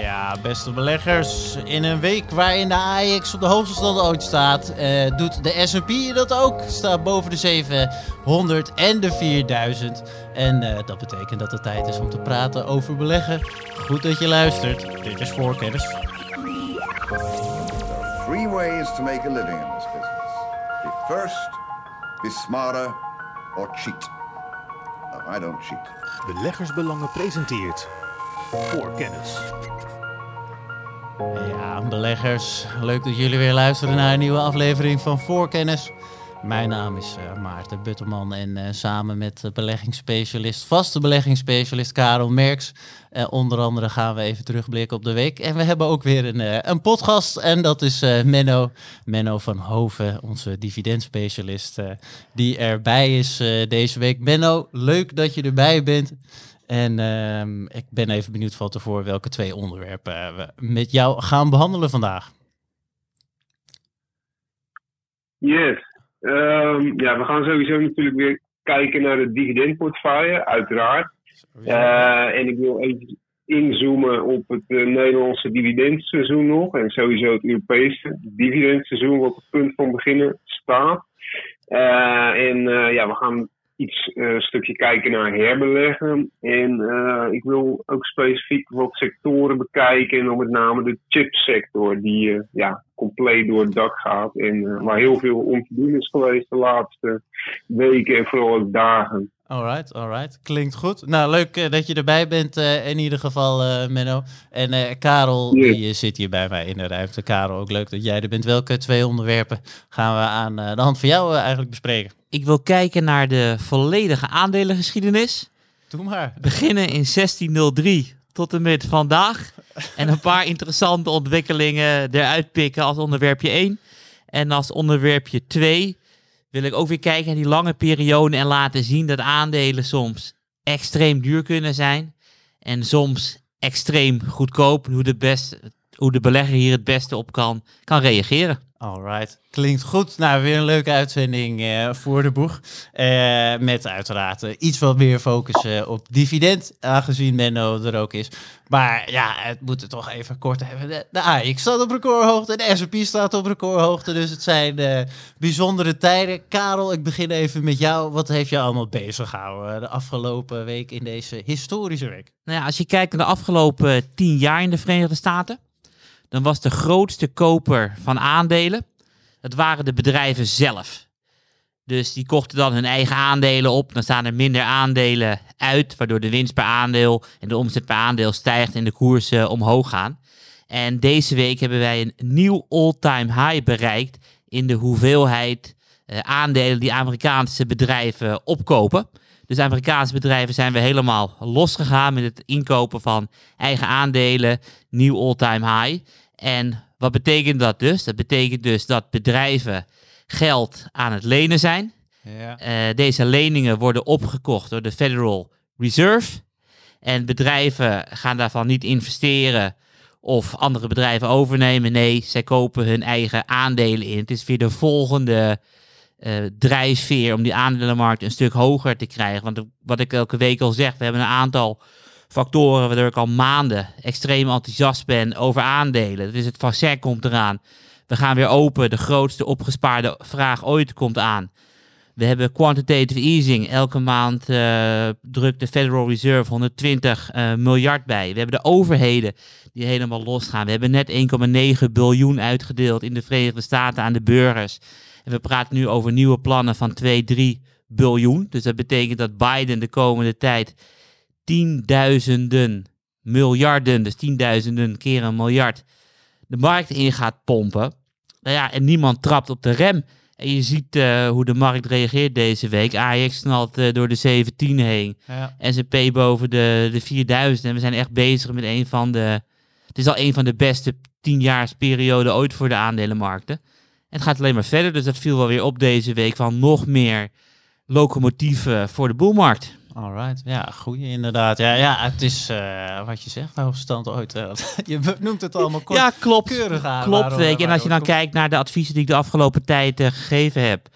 Ja, beste beleggers. In een week waarin de AX op de hoogste stand ooit staat, eh, doet de S&P dat ook. Staat boven de 700 en de 4000. En eh, dat betekent dat het tijd is om te praten over beleggen. Goed dat je luistert. Dit is Voorkennis. Three ways to make a living in this business. Be first, be smarter, or cheat. No, I don't cheat. Beleggersbelangen presenteert voor kennis. Ja, beleggers. Leuk dat jullie weer luisteren naar een nieuwe aflevering van Voorkennis. Mijn naam is eh, Maarten Butterman en eh, samen met beleggingsspecialist, vaste beleggingsspecialist Karel Merks, eh, onder andere gaan we even terugblikken op de week. En we hebben ook weer een, een podcast en dat is Menno, Menno van Hoven, onze dividendspecialist, die erbij is deze week. Menno, leuk dat je erbij bent. En ehm, ik ben even benieuwd van tevoren welke twee onderwerpen eh, we met jou gaan behandelen vandaag. Yes. Ehm, ja, we gaan sowieso natuurlijk weer kijken naar de dividendportefeuille, uiteraard. Eh, en ik wil even inzoomen op het eh, Nederlandse dividendseizoen nog. En sowieso het Europese dividendseizoen wat op het punt van beginnen staat. En ja, we gaan iets eh, een stukje kijken naar herbeleggen. En eh, ik wil ook specifiek wat sectoren bekijken. En dan met name de chipsector die eh, ja, compleet door het dak gaat. En waar heel veel om te doen is geweest de laatste weken en vooral ook dagen. Alright, alright. Klinkt goed. Nou, leuk dat je erbij bent in ieder geval, Menno. En Karel, die eh, zit hier bij mij in de ruimte. Karel, ook leuk dat jij er bent. Welke twee onderwerpen gaan we aan de hand van jou eigenlijk bespreken? Ik wil kijken naar de volledige aandelengeschiedenis. Doe maar. Beginnen in 1603 tot en met vandaag. En een paar interessante ontwikkelingen eruit pikken als onderwerpje 1. En als onderwerpje 2 wil ik ook weer kijken naar die lange periode en laten zien dat aandelen soms extreem duur kunnen zijn. En soms extreem goedkoop. Hoe de, best, hoe de belegger hier het beste op kan, kan reageren. Alright, klinkt goed. Nou, weer een leuke uitzending eh, voor de boeg. Eh, met uiteraard eh, iets wat meer focus op dividend, aangezien Menno er ook is. Maar ja, het moet er toch even kort hebben. De, de AX staat op recordhoogte, de S&P staat op recordhoogte. Dus het zijn eh, bijzondere tijden. Karel, ik begin even met jou. Wat heeft je allemaal bezig gehouden de afgelopen week in deze historische week? Nou ja, als je kijkt naar de afgelopen tien jaar in de Verenigde Staten, dan was de grootste koper van aandelen, dat waren de bedrijven zelf. Dus die kochten dan hun eigen aandelen op. Dan staan er minder aandelen uit, waardoor de winst per aandeel en de omzet per aandeel stijgt en de koersen omhoog gaan. En deze week hebben wij een nieuw all-time high bereikt in de hoeveelheid eh, aandelen die Amerikaanse bedrijven opkopen. Dus Amerikaanse bedrijven zijn we helemaal losgegaan met het inkopen van eigen aandelen, nieuw all-time high. En wat betekent dat dus? Dat betekent dus dat bedrijven geld aan het lenen zijn. Ja. Eh, deze leningen worden opgekocht door de Federal Reserve. En bedrijven gaan daarvan niet investeren of andere bedrijven overnemen. Nee, zij kopen hun eigen aandelen in. Het is weer de volgende eh, drijfveer om die aandelenmarkt een stuk hoger te krijgen. Want wat ik elke week al zeg, we hebben een aantal factoren waardoor ik al maanden extreem enthousiast ben over aandelen. Dus het vaccin komt eraan. We gaan weer open. De grootste opgespaarde vraag ooit komt aan. We hebben quantitative easing. Elke maand eh, drukt de Federal Reserve 120 eh, miljard bij. We hebben de overheden die helemaal losgaan. We hebben net 1,9 biljoen uitgedeeld in de Verenigde Staten aan de burgers. En we praten nu over nieuwe plannen van 2, 3 biljoen. Dus dat betekent dat Biden de komende tijd tienduizenden, miljarden, dus tienduizenden keer een miljard, de markt in gaat pompen. Nou ja, en niemand trapt op de rem. En je ziet eh, hoe de markt reageert deze week. Ajax knalt eh, door de 17 heen. Ja. S&P boven de, de 4000. En we zijn echt bezig met een van de... Het is al een van de beste tienjaarsperioden ooit voor de aandelenmarkten. En het gaat alleen maar verder. Dus dat viel wel weer op deze week van nog meer locomotieven voor de boelmarkt. Alright, ja, goeie inderdaad. Ja, ja het is eh, wat je zegt, de hoogste stand ooit. eh, je noemt het allemaal kort. ja, klopt. keurig aan Klopt, waarom- weet je. En als je dan kijkt naar de adviezen die ik de afgelopen tijd eh, gegeven heb,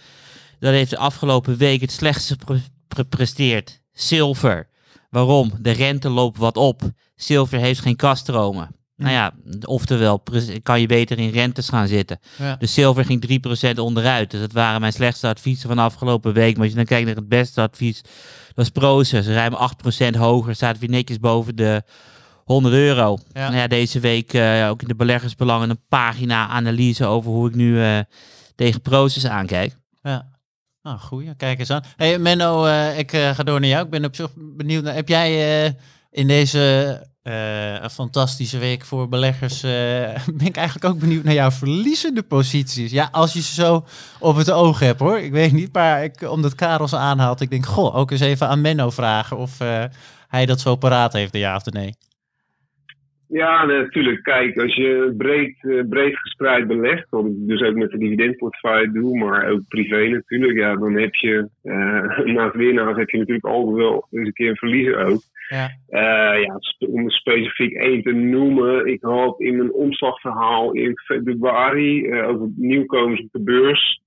dan heeft de afgelopen week het slechtste pre- gepresteerd. Zilver. Waarom? De rente loopt wat op. Zilver heeft geen kaststromen. Nou ja, oftewel kan je beter in rentes gaan zitten. Ja. De zilver ging 3% onderuit. Dus dat waren mijn slechtste adviezen van de afgelopen week. Maar als je dan kijkt naar het beste advies, dat is Proces. Ruim 8% hoger, staat weer netjes boven de 100 euro. Ja. Nou ja, deze week eh, ook in de beleggersbelangen een pagina analyse over hoe ik nu eh, tegen Proces aankijk. Ja. Nou, goeie. Kijk eens aan. Hey Menno, eh, ik ga door naar jou. Ik ben op zich benieuwd. Naar, heb jij in deze eh, fantastische week voor beleggers... eh, ben ik eigenlijk ook benieuwd naar jouw verliezende posities. Ja, als je ze zo op het oog hebt hoor. Ik weet niet, maar ik, omdat Karel ze aanhaalt... ik denk, goh, ook eens even aan Menno vragen... of eh, hij dat zo paraat heeft, ja of de nee. Ja, natuurlijk. Kijk, als je breed, eh, breed gespreid belegt, wat ik dus ook met de dividendportefeuille doe, maar ook privé natuurlijk, ja, dan heb je eh naast winnaars heb je natuurlijk altijd wel eens een keer een verliezer ook. Ja. Eh, ja, om er specifiek één te noemen, ik had in mijn omslagverhaal in februari eh, over nieuwkomers op de beurs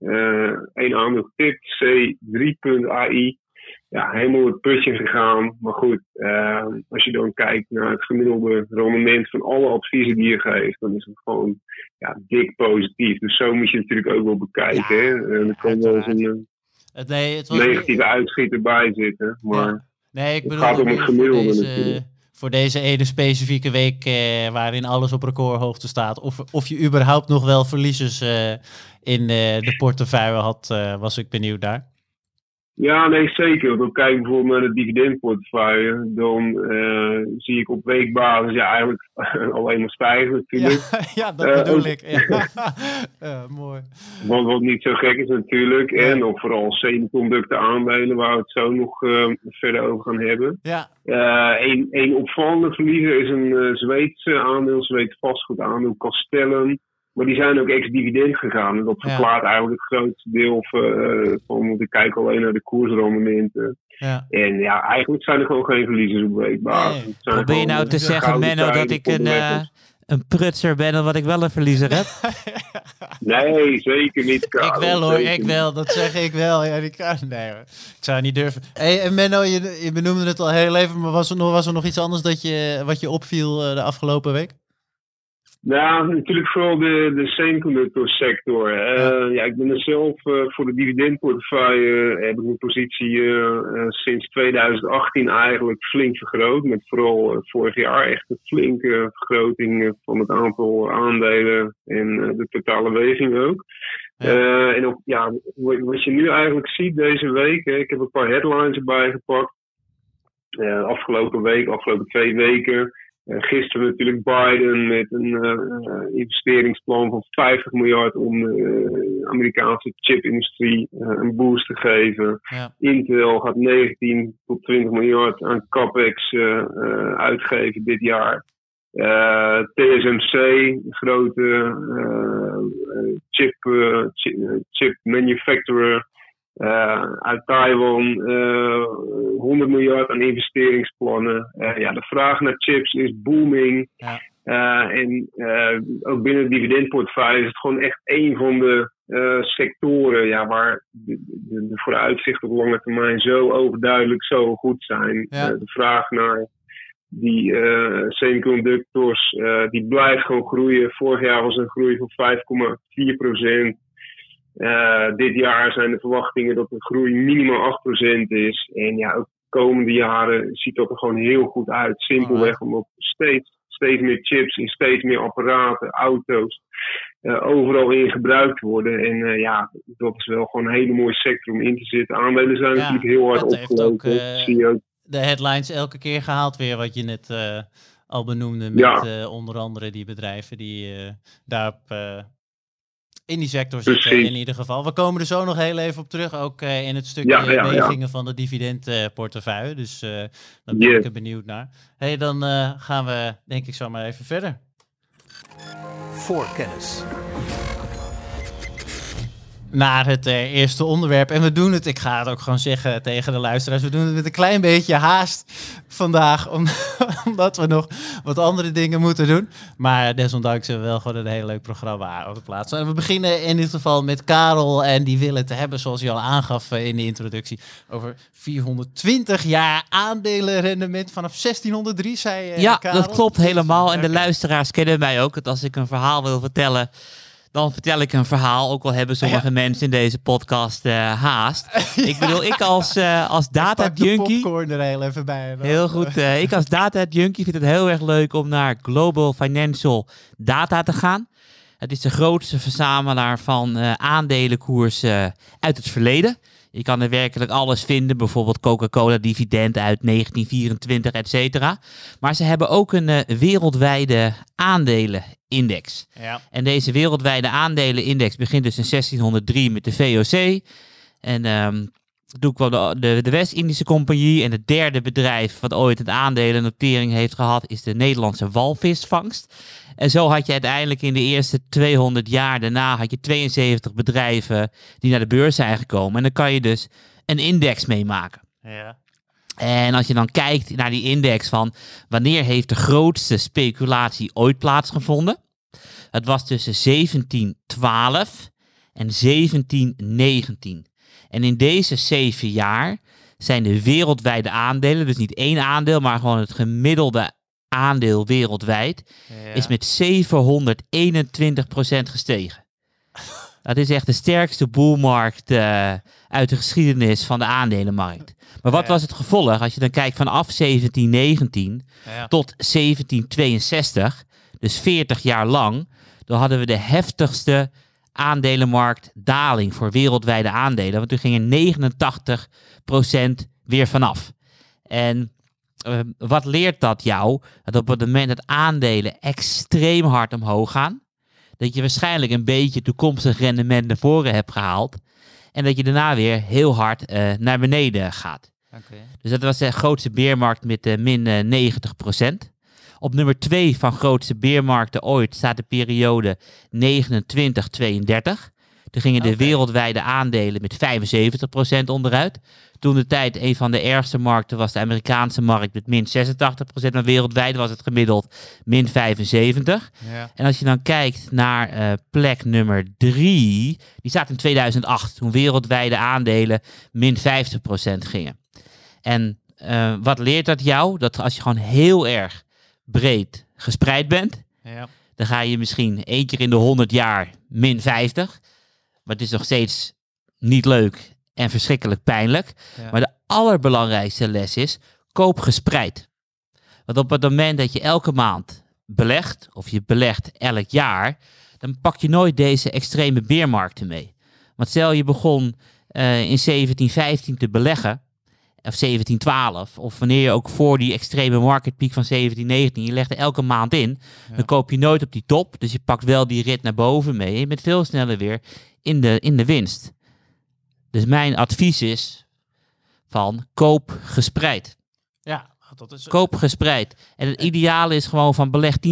één aandeel tip C3.ai ja, helemaal het putje gegaan. Maar goed, eh, als je dan kijkt naar het gemiddelde rendement van alle adviezen die je geeft, dan is het gewoon ja, dik positief. Dus zo moet je het natuurlijk ook wel bekijken. Ja, hè. Eh, er kan wel eens een Het, nee, het was eh, negatieve uitschieter bij zitten. Maar Ja. Nee, ik Het bedoel gaat om het gemiddelde deze, natuurlijk. voor deze ene specifieke week eh, waarin alles op recordhoogte staat. Of, of je überhaupt nog wel verliezers eh, in eh, de portefeuille had, eh, was ik benieuwd daar. Ja, nee, zeker. Want kijk bijvoorbeeld naar de dividendportefeuille. Dan eh, zie ik op weekbasis ja, eigenlijk alleen maar stijgen natuurlijk. Ja, ja, dat Eh, bedoel ik. Ja. Mooi. Wat, wat niet zo gek is natuurlijk. Nee. En ook vooral semiconductor aandelen, waar we het zo nog eh, verder over gaan hebben. Ja, een, een opvallende verliezer is een Zweedse aandeel, Zweeds vastgoedaandeel Castellum. Maar die zijn ook ex-dividend gegaan. En dat Ja. verklaart eigenlijk het grootste deel eh, van, want ik kijk alleen naar de koersrendementen. ja. En ja, eigenlijk zijn er gewoon geen verliezers op weekbasis. Nee. Probeer je nou te zeggen, Menno, dat ik een, eh, een prutser ben en wat ik wel een verliezer heb? Nee, zeker niet. Ik wel hoor, zeker ik wel. Dat zeg ik wel. Ja, die kan, nee hoor. Ik zou niet durven. Hey, en Menno, je, je benoemde het al heel even, maar was er nog, was er nog iets anders dat je, wat je opviel eh, de afgelopen week? Nou, natuurlijk vooral de, de semiconductor sector. Eh, ja. ik ben er zelf eh, voor de dividendportefeuille eh, heb ik mijn positie sinds 2018 eigenlijk flink vergroot. Met vooral vorig jaar echt een flinke vergroting van het aantal aandelen en de totale weging ook. Ja. En ook, ja, wat je nu eigenlijk ziet deze week, hè, ik heb een paar headlines erbij gepakt. Afgelopen week, afgelopen twee weken. Eh, gisteren natuurlijk Biden met een eh, eh, investeringsplan van 50 miljard om de Amerikaanse chipindustrie een boost te geven. Ja. Intel gaat 19 tot 20 miljard aan capex uitgeven dit jaar. Eh, TSMC, de grote chip, chi- chip manufacturer uit Taiwan, eh 100 miljard aan investeringsplannen. Eh, ja, de vraag naar chips is booming. Ja. Eh, en eh, ook binnen de dividendportefeuille is het gewoon echt een van de eh, sectoren ja, waar de, de, de vooruitzichten op lange termijn zo overduidelijk zo goed zijn. Ja. Eh, de vraag naar die eh, semiconductors, eh, die blijft gewoon groeien. Vorig jaar was een groei van 5,4 procent. Eh, dit jaar zijn de verwachtingen dat de groei minimaal 8% is. En ja, ook de komende jaren ziet dat er gewoon heel goed uit. Simpelweg omdat steeds, steeds meer chips in steeds meer apparaten, auto's, eh, overal in gebruikt worden. En eh, ja, dat is wel gewoon een hele mooie sector om in te zitten. Aandelen zijn Ja, natuurlijk heel hard opgelopen. ook. De headlines elke keer gehaald weer, wat je net al benoemde. Met Ja. onder andere die bedrijven die daarop in die sector zitten in ieder geval. We komen er zo nog heel even op terug, ook eh, in het stukje Ja, ja, van de dividendportefeuille. Dus eh daar ben ik er benieuwd naar. hey, dan eh, gaan we denk ik zo maar even verder. Voorkennis. Naar het eh, eerste onderwerp. En we doen het, ik ga het ook gewoon zeggen tegen de luisteraars, we doen het met een klein beetje haast vandaag, om, omdat we nog wat andere dingen moeten doen. Maar desondanks hebben we wel gewoon een heel leuk programma op de plaats. En we beginnen in dit geval met Karel en die willen het hebben, zoals je al aangaf eh, in de introductie, over 420 jaar aandelenrendement vanaf 1603, zei eh, ja, Karel. dat klopt helemaal. En de luisteraars kennen mij ook. Dat als ik een verhaal wil vertellen, dan vertel ik een verhaal. Ook al hebben sommige mensen in deze podcast eh, haast. Ik bedoel, ik als, eh als data de junkie... popcorn er heel even bij. dan. Heel goed. eh, ik als data junkie vind het heel erg leuk om naar Global Financial Data te gaan. Het is de grootste verzamelaar van aandelenkoersen uit het verleden. Je kan er werkelijk alles vinden, bijvoorbeeld Coca-Cola dividend uit 1924, et cetera. Maar ze hebben ook een wereldwijde aandelenindex. Ja. En deze wereldwijde aandelenindex begint dus in 1603 met de VOC. En ehm toen kwam de, de, de West-Indische Compagnie. En het derde bedrijf wat ooit een aandelennotering heeft gehad, is de Nederlandse walvisvangst. En zo had je uiteindelijk in de eerste 200 jaar daarna had je 72 bedrijven die naar de beurs zijn gekomen. En dan kan je dus een index meemaken. Ja. En als je dan kijkt naar die index van wanneer heeft de grootste speculatie ooit plaatsgevonden? Het was tussen 1712 en 1719. En in deze zeven jaar zijn de wereldwijde aandelen, dus niet één aandeel, maar gewoon het gemiddelde aandeel wereldwijd, is met 721% gestegen. Dat is echt de sterkste boelmarkt eh, uit de geschiedenis van de aandelenmarkt. Maar wat Ja. was het gevolg als je dan kijkt vanaf 1719 Ja. tot 1762, dus 40 jaar lang, dan hadden we de heftigste aandelenmarktdaling voor wereldwijde aandelen. Want toen gingen 89% weer vanaf. En eh, wat leert dat jou? Dat op het moment dat aandelen extreem hard omhoog gaan, dat je waarschijnlijk een beetje toekomstig rendement naar voren hebt gehaald. En dat je daarna weer heel hard eh, naar beneden gaat. Dus dat was de grootste beermarkt met eh, min eh, 90%. Op nummer 2 van grootste beermarkten ooit staat de periode 29-32. Toen gingen de wereldwijde aandelen met 75% onderuit. Toen de tijd een van de ergste markten was de Amerikaanse markt met min 86%. Maar wereldwijd was het gemiddeld min 75%. Ja. En als je dan kijkt naar eh, plek nummer 3, die staat in 2008, toen wereldwijde aandelen min 50% gingen. En eh, wat leert dat jou? Dat als je gewoon heel erg breed gespreid bent, Ja. dan ga je misschien één keer in de 100 jaar min 50. Maar het is nog steeds niet leuk en verschrikkelijk pijnlijk. Ja. Maar de allerbelangrijkste les is, koop gespreid. Want op het moment dat je elke maand belegt, of je belegt elk jaar, dan pak je nooit deze extreme beermarkten mee. Want stel je begon eh, in 1715 te beleggen, of 1712, of wanneer je ook voor die extreme marketpiek van 1719, je legt er elke maand in, dan koop je nooit op die top. Dus je pakt wel die rit naar boven mee. En je bent veel sneller weer in de, in de winst. Dus mijn advies is van koop gespreid. ja, dat is... Koop gespreid. En het ideale is gewoon van beleg 10%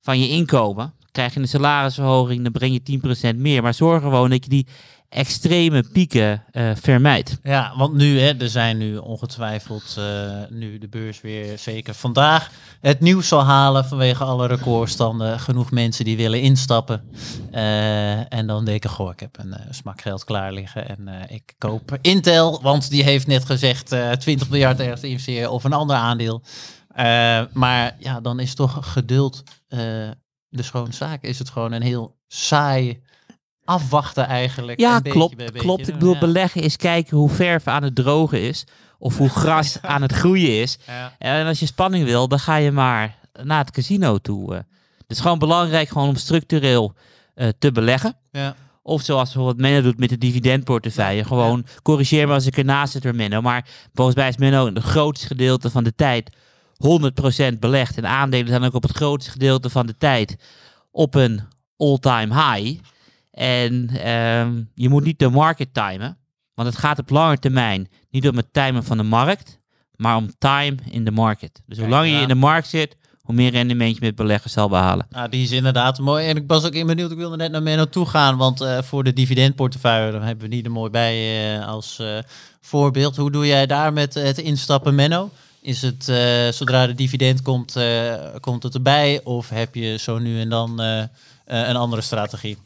van je inkomen. Krijg je een salarisverhoging, dan breng je 10% meer. Maar zorg gewoon dat je die extreme pieken eh, vermijdt. Ja, want nu, hè, er zijn nu ongetwijfeld, eh, nu de beurs weer zeker vandaag het nieuws zal halen vanwege alle recordstanden. Genoeg mensen die willen instappen. Eh, en dan denken, goh, ik heb een smak geld klaar liggen en ik koop Intel, want die heeft net gezegd eh 20 miljard ergens te investeren of een ander aandeel. Maar ja, dan is toch geduld de schone zaak. Is het gewoon een heel saai afwachten eigenlijk. Ja, een beetje klopt. klopt. Ik bedoel, Ja. beleggen is kijken hoe verf aan het drogen is. Of hoe gras aan het groeien is. Ja. En als je spanning wil, dan ga je maar naar het casino toe. eh. Het is gewoon belangrijk gewoon om structureel eh, te beleggen. Ja. Of zoals bijvoorbeeld Menno doet met de dividendportefeuille. Gewoon corrigeer me als ik ernaast zit door Menno. Maar volgens mij is Menno het grootste gedeelte van de tijd 100% belegd. En aandelen zijn ook op het grootste gedeelte van de tijd op een all-time high. En ehm, je moet niet de market timen. Want het gaat op lange termijn niet om het timen van de markt, maar om time in de market. Dus hoe langer je in de markt zit, hoe meer rendement je met beleggen zal behalen. Nou, die is inderdaad mooi. En ik was ook in benieuwd, ik wilde net naar Menno toe gaan, want eh, voor de dividendportefeuille dan hebben we niet er mooi bij eh, als eh, voorbeeld. Hoe doe jij daar met het instappen, Menno? Is het zodra de dividend komt, komt het erbij? Of heb je zo nu en dan een andere strategie?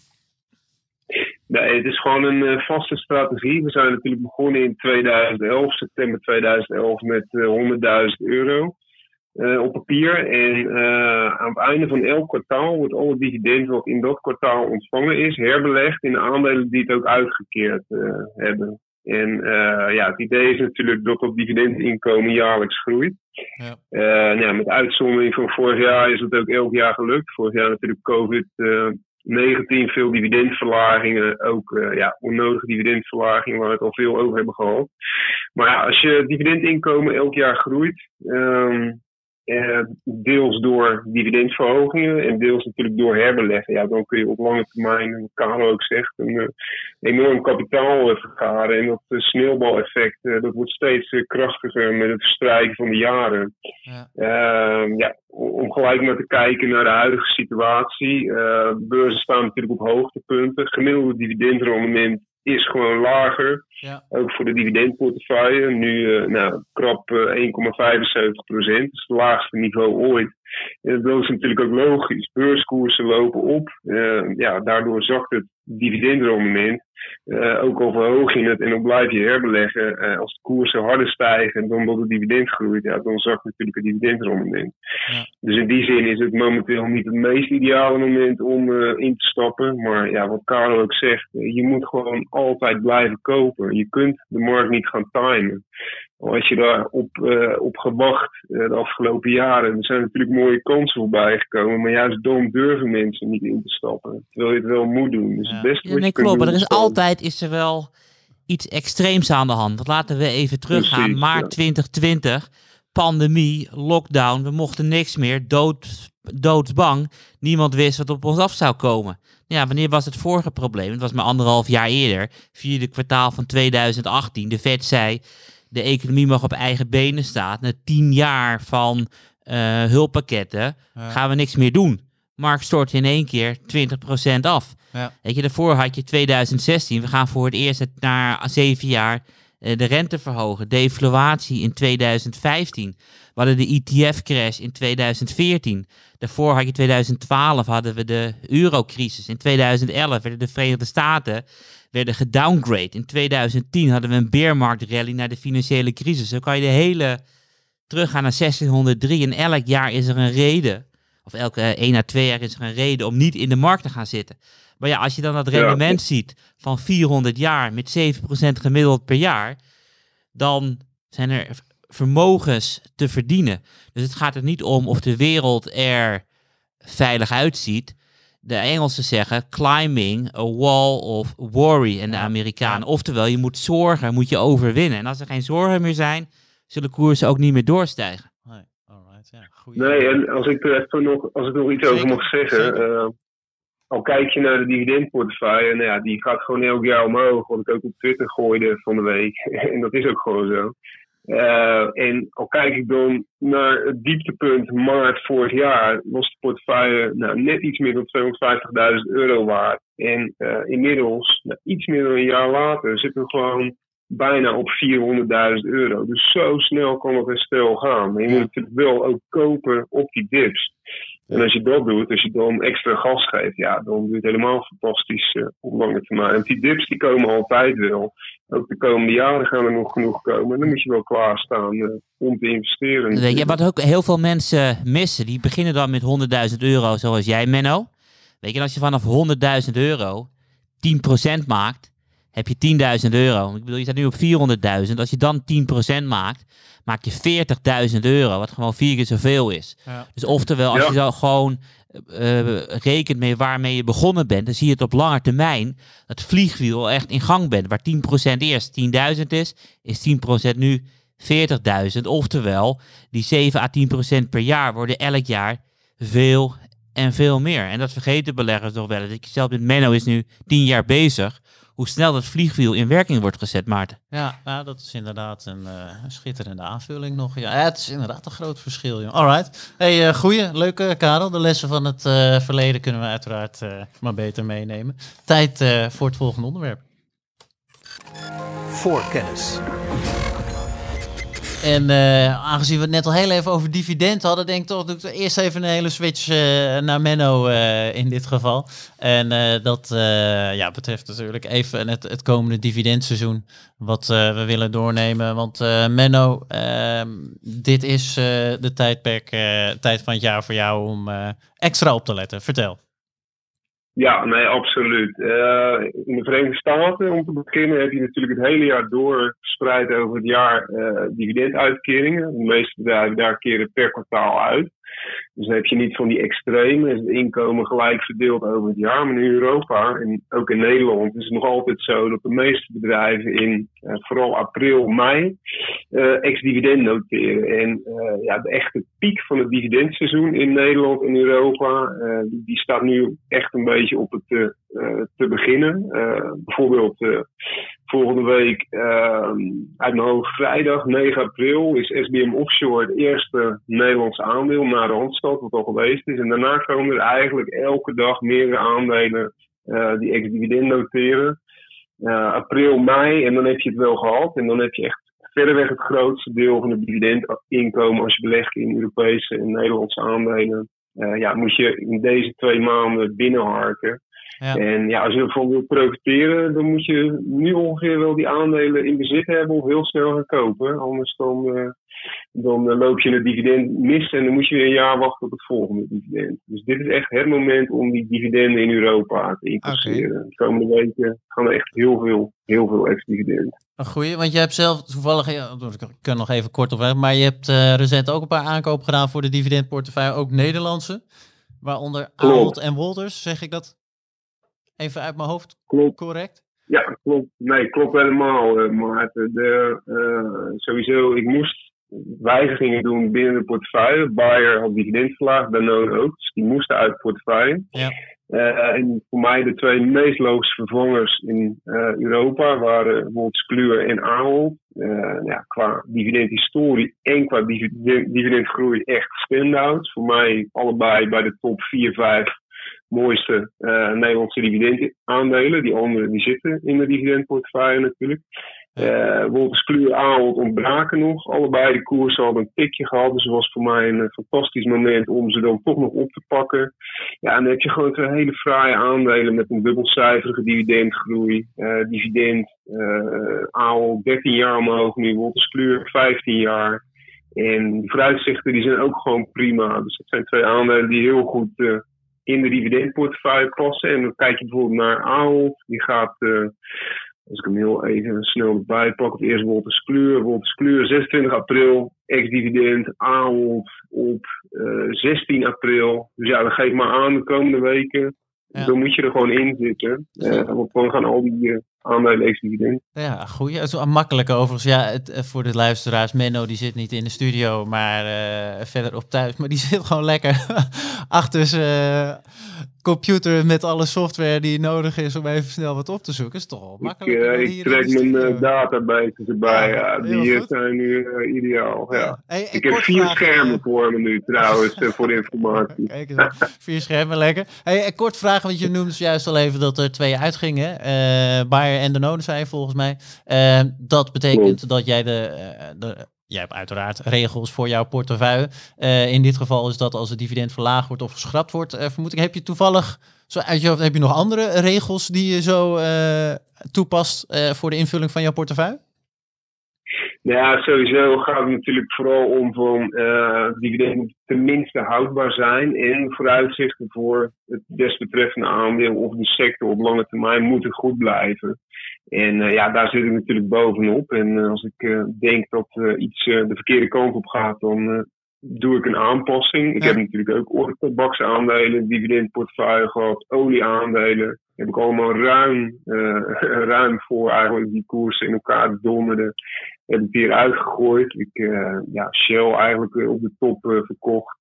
Nee, het is gewoon een eh, vaste strategie. We zijn natuurlijk begonnen in 2011, september 2011, met eh 100.000 euro eh, op papier. En eh, aan het einde van elk kwartaal wordt al het dividend wat in dat kwartaal ontvangen is, herbelegd in de aandelen die het ook uitgekeerd eh, hebben. En eh, ja, het idee is natuurlijk dat dat dividendinkomen jaarlijks groeit. Ja. Eh, nou, met uitzondering van vorig jaar is het ook elk jaar gelukt. Vorig jaar natuurlijk COVID. Eh, 19 veel dividendverlagingen, ook eh, ja, onnodige dividendverlagingen waar we het al veel over hebben gehad. Maar ja, als je dividendinkomen elk jaar groeit, ehm, eh, deels door dividendverhogingen en deels natuurlijk door herbeleggen, ja, dan kun je op lange termijn, wat Karel ook zegt, een eh, enorm kapitaal eh, vergaren. En dat sneeuwbaleffect, eh, dat wordt steeds eh, krachtiger met het verstrijken van de jaren. Ja. Ehm, ja, om gelijk maar te kijken naar de huidige situatie. Eh, beurzen staan natuurlijk op hoogtepunten. Gemiddelde dividendrendement is gewoon lager. Ja. Ook voor de dividendportefeuille. Nu eh, nou, krap eh, 1,75 procent. Dat is het laagste niveau ooit. En dat is natuurlijk ook logisch. Beurskoersen lopen op. Eh, ja, daardoor zakt het dividendrendement. Eh, ook al verhoog je het en dan blijf je herbeleggen. eh, als de koersen harder stijgen dan dat het dividend groeit, ja, dan zakt natuurlijk het dividendrendement. Ja. Dus in die zin is het momenteel niet het meest ideale moment om eh, in te stappen. Maar ja, wat Karel ook zegt, je moet gewoon altijd blijven kopen. Je kunt de markt niet gaan timen. Al had je daar op, op gewacht de afgelopen jaren, er zijn natuurlijk mooie kansen voorbij gekomen. Maar juist dan durven mensen niet in te stappen. Terwijl je het wel moet doen. Dus Ja. het beste Ja, wat nee, klopt. Maar er is altijd is er wel iets extreems aan de hand. Want laten we even teruggaan. Precies, Maart ja. 2020, pandemie, lockdown. We mochten niks meer. Dood, doodsbang. Niemand wist wat op ons af zou komen. Ja, wanneer was het vorige probleem? Het was maar anderhalf jaar eerder. Vierde kwartaal van 2018. De Fed zei, de economie mag op eigen benen staan. Na tien jaar van eh, hulppakketten Ja. gaan we niks meer doen. Markt stort in één keer 20% af. Ja. Weet je, daarvoor had je 2016. We gaan voor het eerst na zeven jaar eh, de rente verhogen. Deflatie in 2015. We hadden de ETF-crash in 2014. Daarvoor had je 2012 hadden we de eurocrisis. In 2011 werden de Verenigde Staten werden gedowngrade. In 2010 hadden we een beermarktrally naar de financiële crisis. Zo kan je de hele teruggaan naar 1603 en elk jaar is er een reden, of elke eh, één à twee jaar is er een reden om niet in de markt te gaan zitten. Maar ja, als je dan dat Ja. rendement ziet van 400 jaar met 7% gemiddeld per jaar, dan zijn er vermogens te verdienen. Dus het gaat er niet om of de wereld er veilig uitziet. De Engelsen zeggen climbing a wall of worry en de Amerikanen. Oftewel, je moet zorgen, moet je overwinnen. En als er geen zorgen meer zijn, zullen koersen ook niet meer doorstijgen. Nee, alright, ja. Goeie. Nee, en als ik er even nog, als ik nog iets over mag zeggen. eh, al kijk je naar de dividendportefeuille, nou ja, die gaat gewoon elk jaar omhoog. Wat ik ook op Twitter gooide van de week. en dat is ook gewoon zo. Eh, en al kijk ik dan naar het dieptepunt maart vorig jaar, was de portefeuille nou, net iets meer dan 250.000 euro waard. En eh, inmiddels, nou, iets meer dan een jaar later, zitten we gewoon bijna op 400.000 euro. Dus zo snel kan het herstel gaan. Maar je Ja. moet natuurlijk wel ook kopen op die dips. En als je dat doet, als je dan extra gas geeft, ja, dan doe je het helemaal fantastisch eh, op lange termijn. Want die dips die komen altijd wel. Ook de komende jaren gaan er nog genoeg komen. En dan moet je wel klaarstaan eh, om te investeren. Weet je, wat ook heel veel mensen missen, die beginnen dan met 100.000 euro, zoals jij, Menno. Weet je, en als je vanaf 100.000 euro 10% maakt, heb je 10.000 euro. Ik bedoel, je staat nu op 400.000. Als je dan 10% maakt, maak je 40.000 euro, wat gewoon vier keer zoveel is. Ja. Dus oftewel, als Ja. je dan gewoon eh, rekent met waarmee je begonnen bent, dan zie je het op lange termijn dat vliegwiel echt in gang bent. Waar 10% eerst 10.000 is, is 10% nu 40.000. Oftewel, die 7 à 10% per jaar worden elk jaar veel en veel meer. En dat vergeten beleggers nog wel. Ik zelf met Menno is nu 10 jaar bezig. Hoe snel dat vliegwiel in werking wordt gezet, Maarten. Ja, nou, dat is inderdaad een uh, schitterende aanvulling nog. Ja, het is inderdaad een groot verschil. Joh. Alright. Hey, uh, goeie, leuke Karel. De lessen van het uh, verleden kunnen we uiteraard maar beter meenemen. Tijd voor het volgende onderwerp. Voorkennis. En uh, aangezien we het net al heel even over dividend hadden, denk ik toch, doe ik eerst even een hele switch uh, naar Menno uh, in dit geval. En dat ja, betreft natuurlijk even het, het komende dividendseizoen, wat we willen doornemen. Want Menno, ehm, dit is de tijdperk, tijd van het jaar voor jou om extra op te letten. Vertel. Ja, nee, absoluut. Uh, in de Verenigde Staten, om te beginnen, heb je natuurlijk het hele jaar door verspreid over het jaar uh, dividenduitkeringen. De meeste bedrijven daar keren per kwartaal uit. Dus dan heb je niet van die extreme, het inkomen gelijk verdeeld over het jaar. Maar in Europa en ook in Nederland is het nog altijd zo dat de meeste bedrijven in uh, vooral april, mei uh, ex-dividend noteren. En uh, ja, de echte piek van het dividendseizoen in Nederland en Europa, die, die, staat nu echt een beetje op het te beginnen. bijvoorbeeld volgende week uit mijn hoofd vrijdag 9 april is SBM Offshore het eerste Nederlandse aandeel naar de Randstad, wat al geweest is. En daarna komen er eigenlijk elke dag meerdere aandelen uh, die ex-dividend noteren. Uh, april, mei, en dan heb je het wel gehad. En dan heb je echt verreweg het grootste deel van het dividendinkomen als je belegt in Europese en Nederlandse aandelen. Uh, ja, moet je in deze twee maanden binnenharken. Ja. En ja, als je ervan wilt profiteren, dan moet je nu ongeveer wel die aandelen in bezit hebben of heel snel gaan kopen. Anders dan, uh, dan uh, loop je het dividend mis en dan moet je weer een jaar wachten op het volgende dividend. Dus dit is echt het moment om die dividenden in Europa te incasseren. Okay. De komende weken gaan er echt heel veel, heel veel ex-dividend. Een goeie, want je hebt zelf toevallig, ik kan nog even kort op maar je hebt uh, recent ook een paar aankopen gedaan voor de dividendportefeuille, ook Nederlandse. Waaronder Ahold en Wolters, zeg ik dat Even uit mijn hoofd. Klopt. Correct? Ja, klopt. Nee, klopt helemaal, uh, Maarten. De, uh, sowieso, ik moest wijzigingen doen binnen de portefeuille. Bayer had dividend verlaagd, Danone ook. Dus die moesten uit de portefeuille. Ja. Uh, en voor mij de twee meest logische vervangers in Europa waren Wolters Kluwer en Ahold. ja, qua dividendhistorie en qua dividend, dividendgroei echt standouts. Voor mij allebei bij de top 4, 5 mooiste uh, Nederlandse dividendaandelen. Die andere die zitten in de dividendportefeuille natuurlijk. Uh, Wolters Kluwer Ahold ontbraken nog. Allebei de koersen hadden een tikje gehad. Dus het was voor mij een uh, fantastisch moment om ze dan toch nog op te pakken. Ja, en dan heb je gewoon twee hele fraaie aandelen met een dubbelcijferige dividendgroei. Uh, dividend Ahold 13 jaar omhoog nu. Wolters Kluwer 15 jaar. En de vooruitzichten die zijn ook gewoon prima. Dus dat zijn twee aandelen die heel goed in de dividendportefeuille passen. En dan kijk je bijvoorbeeld naar Ahold. Die gaat, uh, als ik hem heel even snel erbij pak, het eerst Wolters Kluwer. Wolters Kluwer 26 april, ex-dividend. Ahold op uh, eh, 16 april. Dus ja, dan geef maar aan de komende weken. Ja. Dan moet je er gewoon in zitten. Uh, want dan gaan al die aandelen ex-dividend. Ja, goed. Ja, zo makkelijk overigens. Ja, het, voor de luisteraars, Menno die zit niet in de studio, maar uh, verder op thuis. Maar die zit gewoon lekker achter zijn computer met alle software die nodig is om even snel wat op te zoeken. Is toch wel makkelijk. Ik, uh, ik trek mijn uh, databases erbij. Ja, ja die zijn nu uh, ideaal. Ja. Hey, ik heb vier vragen, schermen voor me nu trouwens, voor de informatie. Kijk eens, vier schermen, lekker. Hey, kort vraag, want je noemde juist al even dat er twee uitgingen. En de Noden zijn volgens mij. dat betekent dat jij de, de jij hebt uiteraard regels voor jouw portefeuille. Uh, in dit geval is dat als het dividend verlaagd wordt of geschrapt wordt. Vermoed ik, heb je toevallig, zo uit je hoofd, heb je nog andere regels die je zo toepast voor de invulling van jouw portefeuille? Ja, sowieso gaat het natuurlijk vooral om van dividenden tenminste houdbaar zijn en vooruitzichten voor het desbetreffende aandeel of de sector op lange termijn moeten goed blijven. En uh, ja, daar zit ik natuurlijk bovenop. En uh, als ik uh, denk dat iets de verkeerde kant op gaat, dan doe ik een aanpassing. Ik heb natuurlijk ook tabaksaandelen, dividendportefeuille gehad, olieaandelen. Heb ik allemaal ruim, ruim voor eigenlijk die koersen in elkaar donderden. Heb ik weer uitgegooid. Ik, ja, Shell eigenlijk op de top verkocht.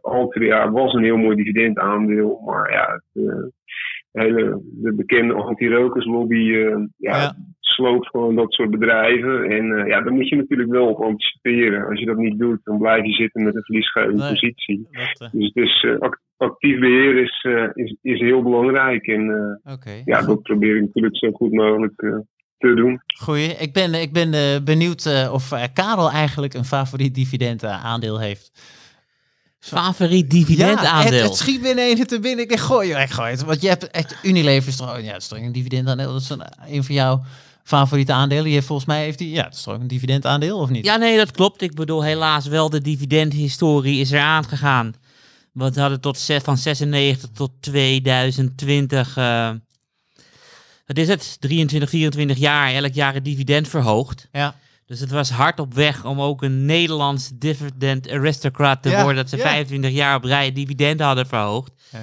Altria was een heel mooi dividendaandeel, maar ja, het, hele, de bekende anti-rokerslobby eh, ja, Ja. sloopt gewoon dat soort bedrijven. En eh, ja, daar moet je natuurlijk wel op anticiperen. Als je dat niet doet, dan blijf je zitten met een verliesgevende Nee. positie. Dat, eh, Dus, dus eh, act- actief beheer is, eh, is, is heel belangrijk. En eh, Oké. ja, dat probeer ik natuurlijk zo goed mogelijk eh, te doen. Goeie. Ik ben, ik ben eh, benieuwd eh, of eh, Karel eigenlijk een favoriet dividend aandeel heeft. Favoriet Ja, dividendaandeel. het, het schiet binnen een te binnen. Ik denk, gooi, ik gooi het. Want je hebt echt Unilever is toch, ja, dat is toch een dividendaandeel. Dat is een, een van jouw favoriete aandelen. Die heeft volgens mij heeft die, ja, dat is toch ook een dividendaandeel of niet? Ja, nee, dat klopt. Ik bedoel, helaas wel de dividendhistorie is er aangegaan. Want we hadden tot van 96 tot 2020, wat is het, 23, 24 jaar, elk jaar het dividend verhoogd. Ja. Dus het was hard op weg om ook een Nederlands dividend aristocrat te Ja, worden. Dat ze ja. 25 jaar op rij dividend hadden verhoogd. Ja,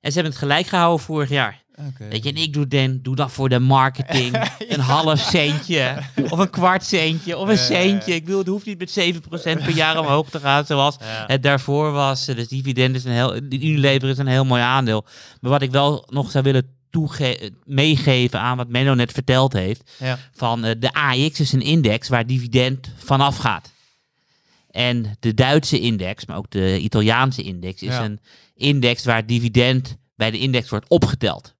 En ze hebben het gelijk gehouden vorig jaar. oké. Weet je, en ik doe, den, doe dat voor de marketing. Een half centje, of een kwart centje, of een centje. Ik bedoel, het hoeft niet met 7% per jaar omhoog te gaan, zoals het daarvoor was. Dus dividend is een heel, Unilever is een heel mooi aandeel. Maar wat ik wel nog zou willen meegeven aan wat Menno net verteld heeft, Ja. van eh, de AX is een index waar dividend vanaf gaat. En de Duitse index, maar ook de Italiaanse index, is Ja. een index waar dividend bij de index wordt opgeteld.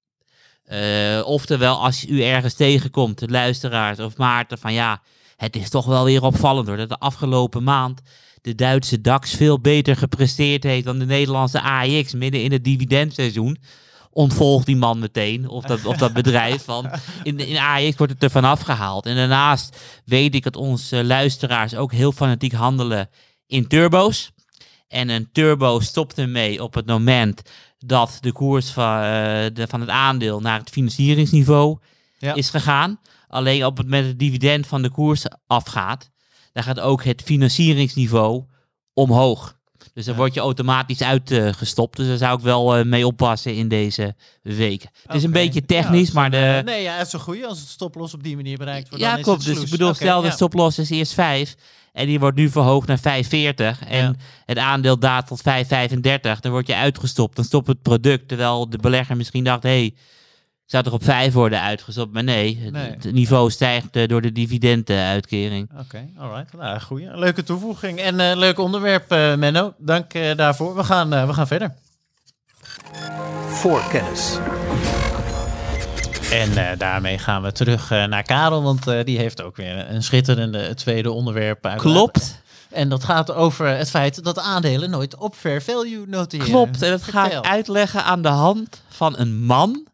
Eh, oftewel, als u ergens tegenkomt, de luisteraars of Maarten, van ja, het is toch wel weer opvallend hoor, dat de afgelopen maand de Duitse DAX veel beter gepresteerd heeft dan de Nederlandse AX midden in het dividendseizoen. Ontvolgt die man meteen, of dat, of dat bedrijf. Van, in, in AX wordt het er vanaf gehaald. En daarnaast weet ik dat onze luisteraars ook heel fanatiek handelen in turbo's. En een turbo stopt ermee op het moment dat de koers van, eh, de, van het aandeel naar het financieringsniveau Ja. is gegaan. Alleen op het moment dat het dividend van de koers afgaat, dan gaat ook het financieringsniveau omhoog. Dus dan word je automatisch uitgestopt. dus daar zou ik wel eh, mee oppassen in deze weken. Het is een beetje technisch, maar een, de... eh, nee, ja, het is zo goed als het stoploss op die manier bereikt wordt. Ja, dan is klopt. Dus ik bedoel, stel de stoploss is eerst 5 en die wordt nu verhoogd naar 5,40 en Ja. het aandeel daalt tot 5,35, dan word je uitgestopt. Dan stopt het product, terwijl de belegger misschien dacht, hé, hey, zou toch op 5 worden uitgestopt? Maar nee, het, Nee. het niveau stijgt eh, door de dividenduitkering. Oké, alright. Nou, goeie. Leuke toevoeging en eh, leuk onderwerp, eh, Menno. Dank eh, daarvoor. We gaan, eh, we gaan verder. Voorkennis. En eh, daarmee gaan we terug eh, naar Karel, want eh, die heeft ook weer een schitterende tweede onderwerp uit. Klopt, En dat gaat over het feit dat aandelen nooit op fair value noteren. klopt. En dat ga ik uitleggen aan de hand van een man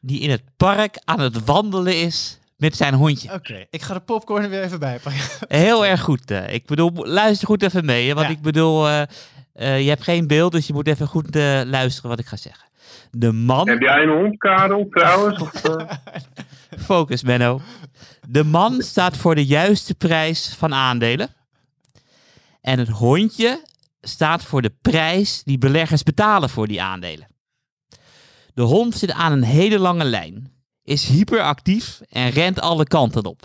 die in het park aan het wandelen is met zijn hondje. Oké, ik ga de popcorn er weer even bij pakken. Heel erg goed. eh. ik bedoel, luister goed even mee. hè, Want Ja. ik bedoel, eh, eh, je hebt geen beeld, dus je moet even goed luisteren wat ik ga zeggen. De man, Heb jij een hond, Karel, trouwens? Of, eh? focus Menno. De man staat voor de juiste prijs van aandelen. En het hondje staat voor de prijs die beleggers betalen voor die aandelen. De hond zit aan een hele lange lijn, is hyperactief en rent alle kanten op.